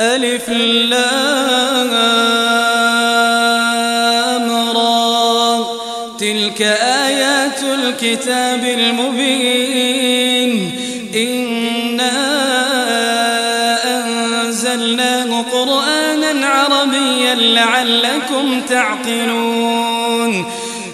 ألف لام را تلك آيات الكتاب المبين. إنا أنزلناه قرآنا عربيا لعلكم تعقلون.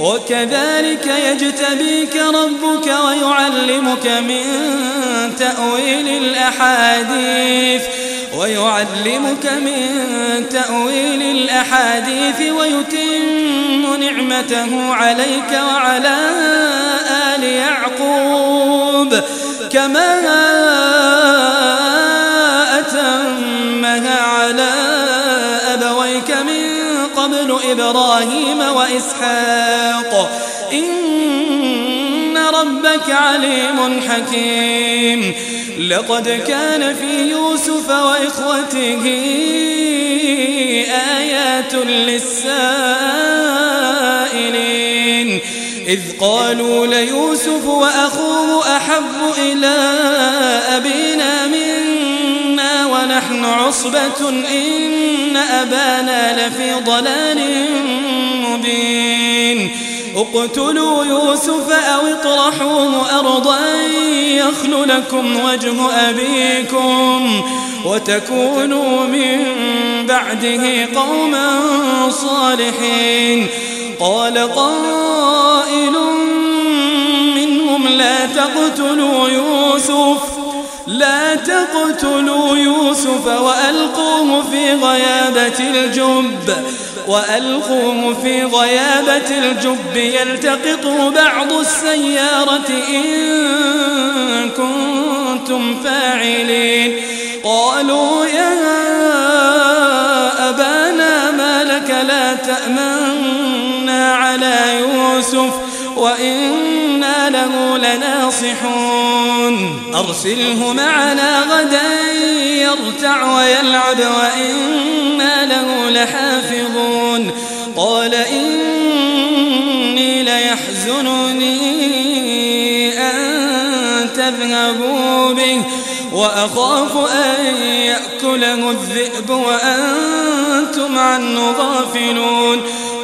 وكذلك يجتبيك ربك ويعلمك من تأويل الأحاديث ويعلمك من تأويل الأحاديث ويتم نعمته عليك وعلى آل يعقوب. كما قبل إبراهيم وإسحاق. إن ربك عليم حكيم. لقد كان في يوسف وإخوته آيات للسائلين. إذ قالوا ليوسف وأخوه أحب إلى أبينا ونحن عصبة إن أبانا لفي ضلال مبين. اقتلوا يوسف أو اطرحوه أرضا يخل لكم وجه أبيكم وتكونوا من بعده قوما صالحين. قال قائل منهم لا تقتلوا يوسف لا تقتلوا يوسف وألقوه في غيابة الجب. وألقوه في غيابة الجب. يلتقطه بعض السيارة إن كنتم فاعلين. قالوا يا أبانا ما لك لا تأمنا على يوسف. وإنا له لناصحون. أرسله معنا غدا يرتع ويلعب وإنا له لحافظون. قال إني ليحزنني أن تذهبوا به وأخاف أن يأكله الذئب وأنتم عنه غافلون.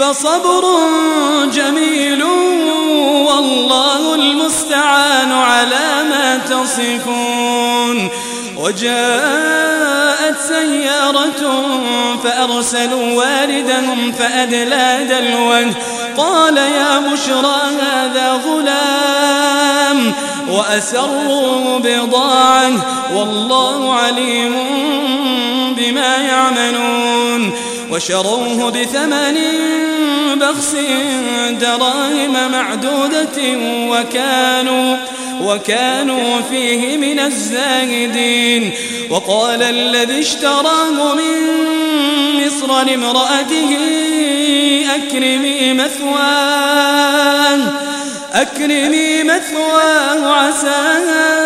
فصبر جميل والله المستعان على ما تصفون. وجاءت سيارة فأرسلوا واردهم فأدلى دلوه. قال يا بشرى هذا غلام وأسروا بضاعة. والله عليم بما يعملون. وشروه بثمن بخس دراهم معدودة وكانوا وكانوا فيه من الزاهدين. وقال الذي اشتراه من مصر لامرأته أكرمي مثواه أكرمي مثواه عسى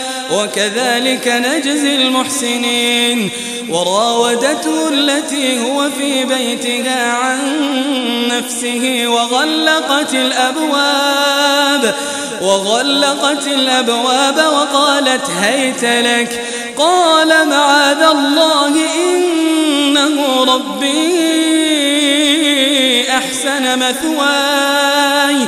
وكذلك نجزي المحسنين. وراودته التي هو في بيتها عن نفسه وغلقت الأبواب وغلقت الأبواب وقالت هيت لك. قال معاذ الله إنه ربي أحسن مثواي.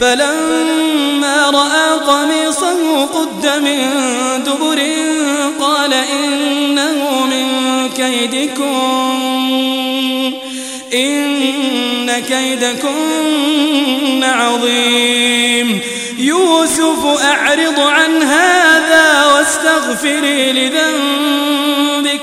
فلما رأى قميصه قد من دبر قال إنه من كيدكم إن كيدكن عظيم. يوسف أعرض عن هذا واستغفري لذنبك.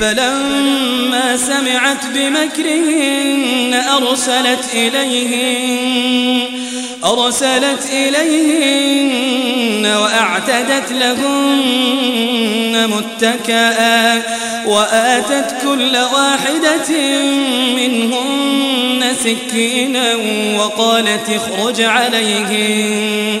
فلما سمعت بمكرهن أرسلت إليهن أرسلت إليهن وأعتدت لهن متكئا وآتت كل واحدة منهن سكينا وقالت اخرج عليهن.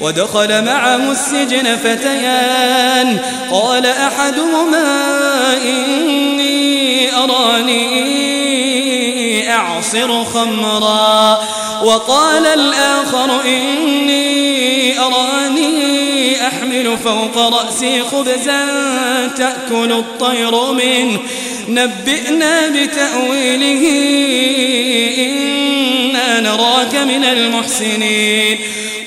ودخل معه السجن فتيان. قال أحدهما إني أراني أعصر خمرا. وقال الآخر إني أراني أحمل فوق رأسي خبزا تأكل الطير منه. نبئنا بتأويله إنا نراك من المحسنين.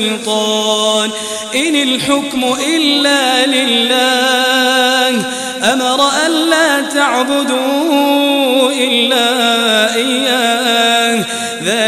سلطان إن الحكم إلا لله. أمر ألا تعبدوا إلا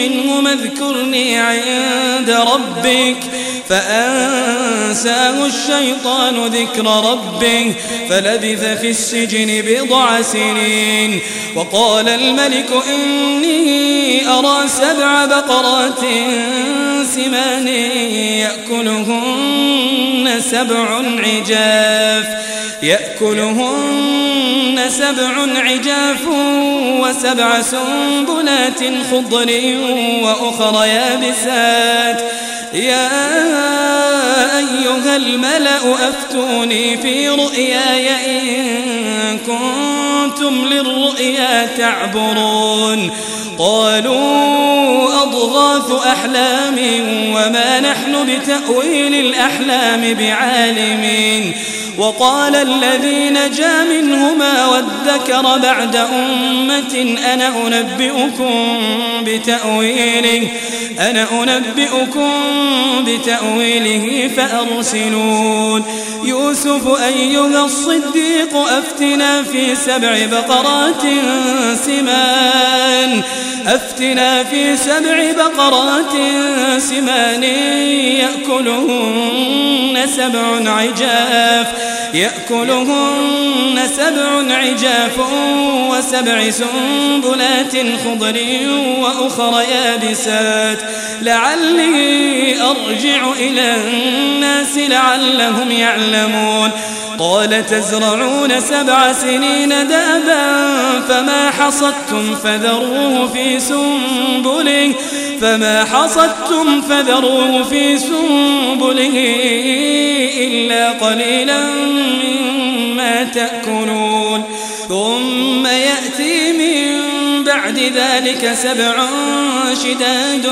منه اذكرني عند ربك فأنساه الشيطان ذكر ربه فلبث في السجن بضع سنين. وقال الملك إني أرى سبع بقرات سمان يأكلهن سبع عجاف. يأكلهن سبع عجاف وسبع سنبلات خضر وأخر يابسات. يا أيها الملأ أفتوني في رؤياي إن كنتم للرؤيا تعبرون. قالوا أضغاث أحلام وما نحن بتأويل الأحلام بعالمين. وقال الذي نجا منهما وادكر بعد أمة أنا أنبئكم بتأويله. أنا أنبئكم بتأويله فأرسلون. يوسف أيها الصديق أفتنا في سبع بقرات سمان. أفتنا في سبع بقرات سمان يأكلهن سبع عجاف. يأكلهن سبع عجاف وسبع سنبلات خضر وأخر يابسات. لعلي أرجع إلى الناس لعلهم يعلمون. قال تزرعون سبع سنين دابا فما حصدتم فذروه في سنبله. فما حصدتم فذروه في سنبله إلا قليلا مما تأكلون. ثم يأتي من بعد ذلك سبع شداد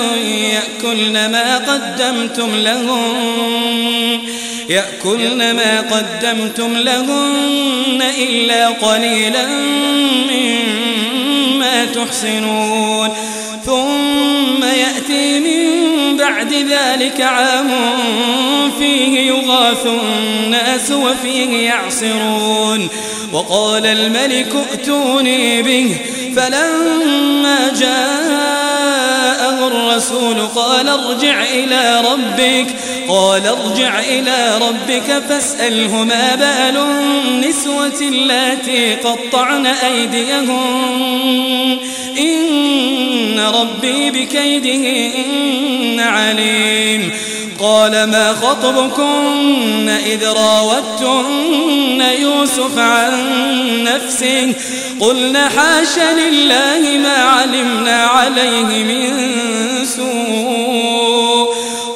يأكلن ما قدمتم لهم يأكلن ما قدمتم لهن إلا قليلا مما تحسنون. ثم يأتي من بعد ذلك عام فيه يغاث الناس وفيه يعصرون. وقال الملك ائتوني به. فلما جاءه الرسول قال ارجع إلى ربك. قال ارجع إلى ربك فاسأله ما بال النسوة اللاتي قطعن أيديهم إن ربي بكيدهن عليم. قال ما خطبكن إذ راوتن يوسف عن نفسه؟ قلنا حاش لله ما علمنا عليه من سوء.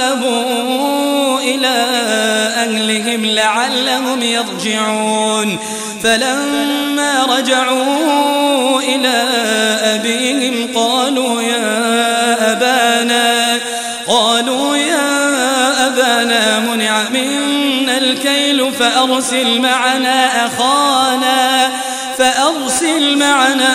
انقلبوا إلى أهلهم لعلهم يرجعون فلما رجعوا إلى أبيهم قالوا يا أبانا قالوا يا أبانا منع منا الكيل فأرسل معنا أخانا فأرسل معنا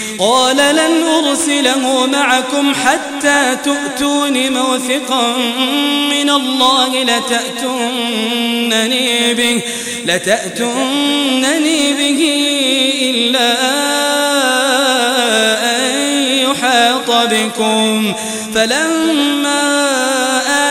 قال لن أرسله معكم حتى تؤتون موثقا من الله لتأتونني به لتأتونني به إلا أن يحاط بكم. فلما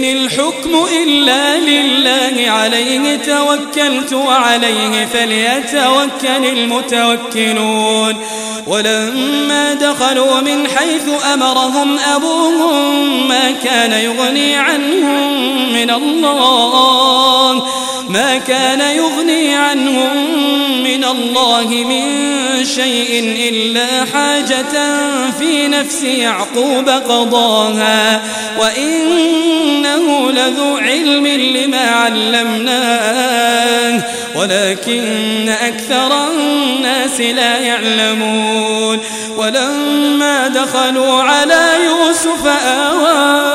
إن الحكم إلا لله عليه توكلت وعليه فليتوكل المتوكلون. ولما دخلوا من حيث أمرهم أبوهم ما كان يغني عنهم من الله. ما كان يغني عنهم من الله من شيء إلا حاجة في نفس يعقوب قضاها. وإنه لذو علم لما علمناه ولكن أكثر الناس لا يعلمون. ولما دخلوا على يوسف آوى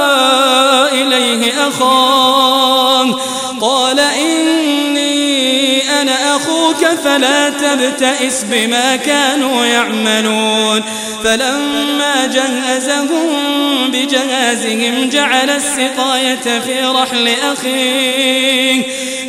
إليه أخاه قال إني أخوك فلا تبتئس بما كانوا يعملون. فلما جهزهم بجهازهم جعل السقاية في رحل أخيه.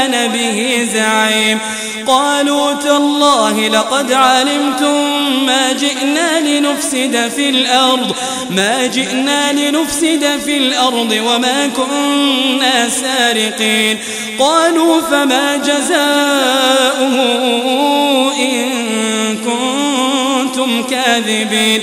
وأنا به زعيم. قالوا تالله لقد علمتم ما جئنا لنفسد في الأرض ما جئنا لنفسد في الأرض وما كنا سارقين. قالوا فما جزاؤه إن كنتم كاذبين.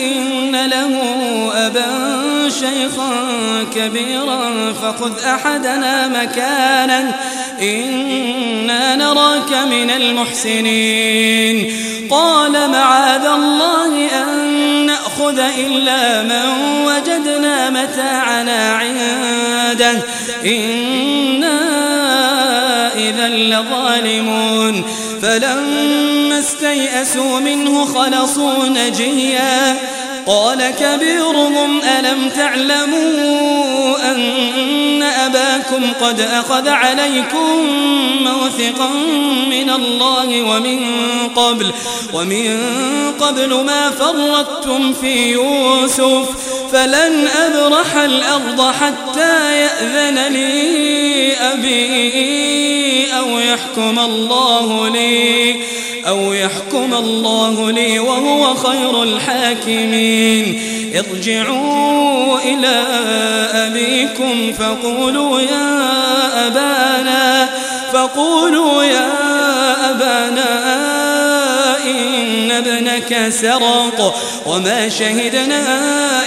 إن له أبا شيخا كبيرا فخذ أحدنا مكانا. إنا نراك من المحسنين. قال معاذ الله أن نأخذ إلا من وجدنا متاعنا عنده. إنا إذا لظالمون. فلما استيئسوا منه خلصوا نجيا. قال كبيرهم ألم تعلموا أن أباكم قد أخذ عليكم موثقا من الله ومن قبل ومن قبل ما فرطتم في يوسف فلن أبرح الأرض حتى يأذن لي أبي أو يحكم الله لي. أو يحكم الله لي وهو خير الحاكمين. ارجعوا إلى أبيكم فقولوا يا أبانا فقولوا يا أبانا إن ابنك سرق وما شهدنا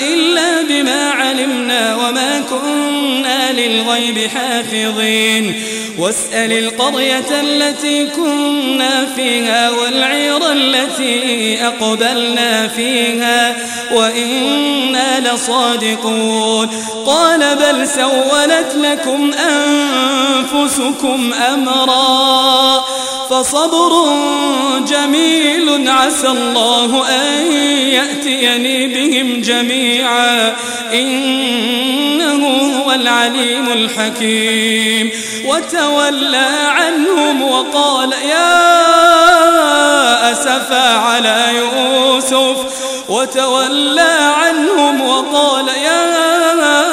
إلا بما علمنا وما كنا للغيب حافظين. واسأل القرية التي كنا فيها والعير التي أقبلنا فيها وإنا لصادقون. قال بل سولت لكم أنفسكم أمرا. فصبر جميل. عسى الله أن يأتيني بهم جميعا. إنه هو العليم الحكيم. وتولى عنهم وقال يا أسفا على يوسف. وتولى عنهم وقال يا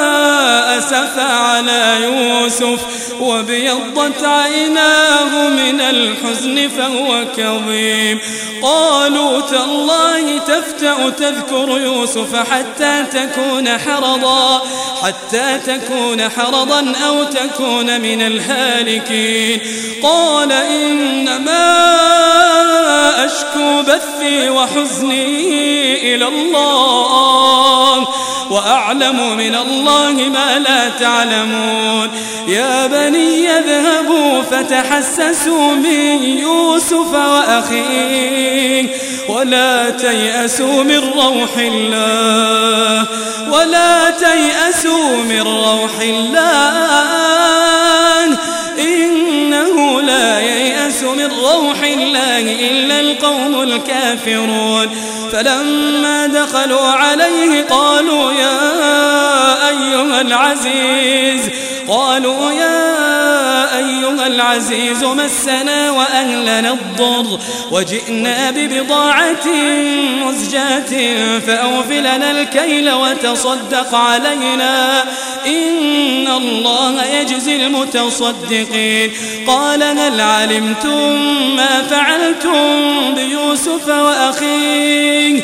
أسفا على يوسف وابيضت عيناه من الحزن فهو كظيم. قالوا تالله تفتأ تذكر يوسف حتى تكون حرضا حتى تكون حرضا أو تكون من الهالكين. قال إنما أشكو بثي وحزني إلى الله. وأعلم من الله ما لا تعلمون. يا بني اذهبوا فتحسسوا من يوسف وأخيه. ولا تيأسوا من روح الله. ولا تيأسوا من روح الله. إنه لا ييأس من روح الله إلا القوم الكافرون. فلما دخلوا عليه قالوا يا العزيز. قالوا يا أيها العزيز مسنا وأهلنا الضر وجئنا ببضاعة مزجاة فأوفلنا الكيل وتصدق علينا. إن الله يجزي المتصدقين. قال هل علمتم ما فعلتم بيوسف وأخيه؟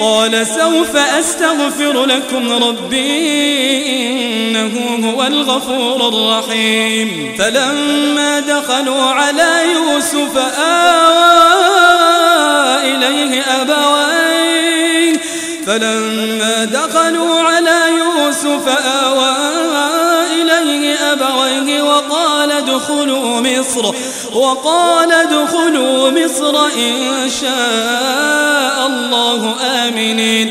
قال سوف أستغفر لكم ربي إنه هو الغفور الرحيم. فلما دخلوا على يوسف آوى إليه أبويه. فلما دخلوا على يوسف آوى ادخلوا مصر وقال ادخلوا مصر إن شاء الله آمنين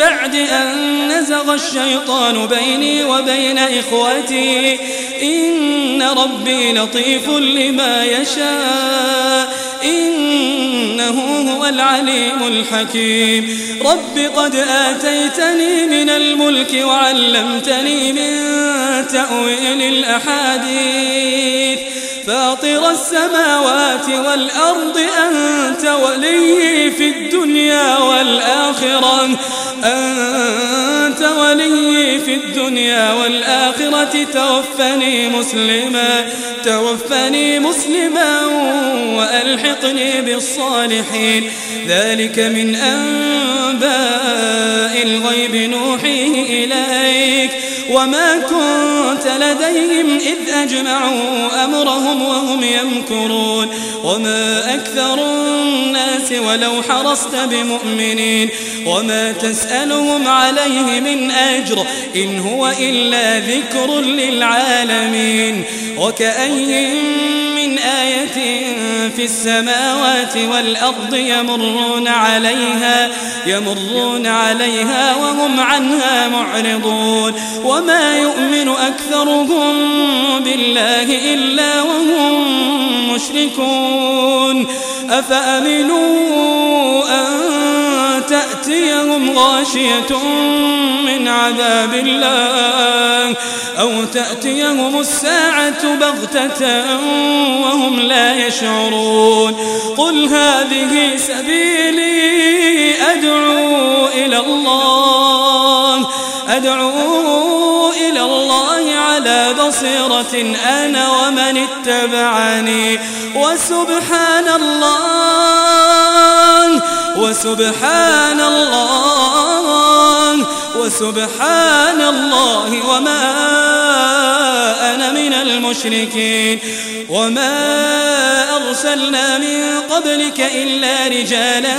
بعد أن نزغ الشيطان بيني وبين إخوتي. إن ربي لطيف لما يشاء. إنه هو العليم الحكيم. رب قد آتيتني من الملك وعلمتني من تأويل الأحاديث. فاطر السماوات والأرض أنت ولي في الدنيا والآخرة. أنت ولي في الدنيا والآخرة توفني مسلما توفني مسلما وألحقني بالصالحين. ذلك من أنباء الغيب نوحيه إليك. وما كنت لديهم إذ أجمعوا أمرهم وهم يمكرون وما أكثر الناس ولو حرصت بمؤمنين وما تسألهم عليه من أجر إن هو إلا ذكر للعالمين وكأي من آية في السماوات والأرض يمرون عليها يمرون عليها وهم عنها معرضون. وما يؤمن أكثرهم بالله إلا وهم مشركون. أفأمنوا أن تأتيهم غاشية من عذاب الله؟ أو تأتيهم الساعة بغتة وهم لا يشعرون قل هذه سبيلي أدعو إلى الله أدعو إلى الله على بصيرة أنا ومن اتبعني وسبحان الله وسبحان الله. وسبحان الله وما أنا من المشركين. وما أرسلنا من قبلك إلا رجالا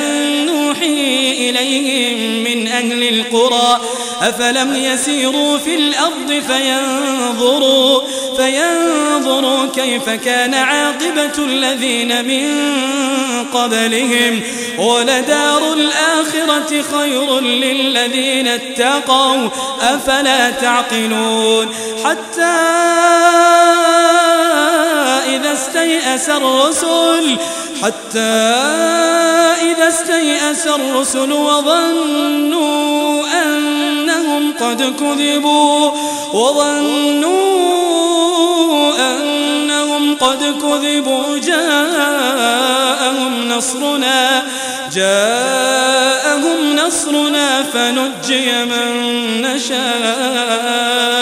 نوحي إليهم من أهل القرى أفلم يسيروا في الأرض فينظروا فينظروا كيف كان عاقبة الذين من قبلهم ولدار الآخرة خير للذين اتقوا أفلا تعقلون حتى إذا استيأس الرسل حتى إذا استيأس الرسل وظنوا أنهم قد كذبوا وظنوا أنهم قد كذبوا جاءهم نصرنا جاءهم نصرنا فنجي من نشاء.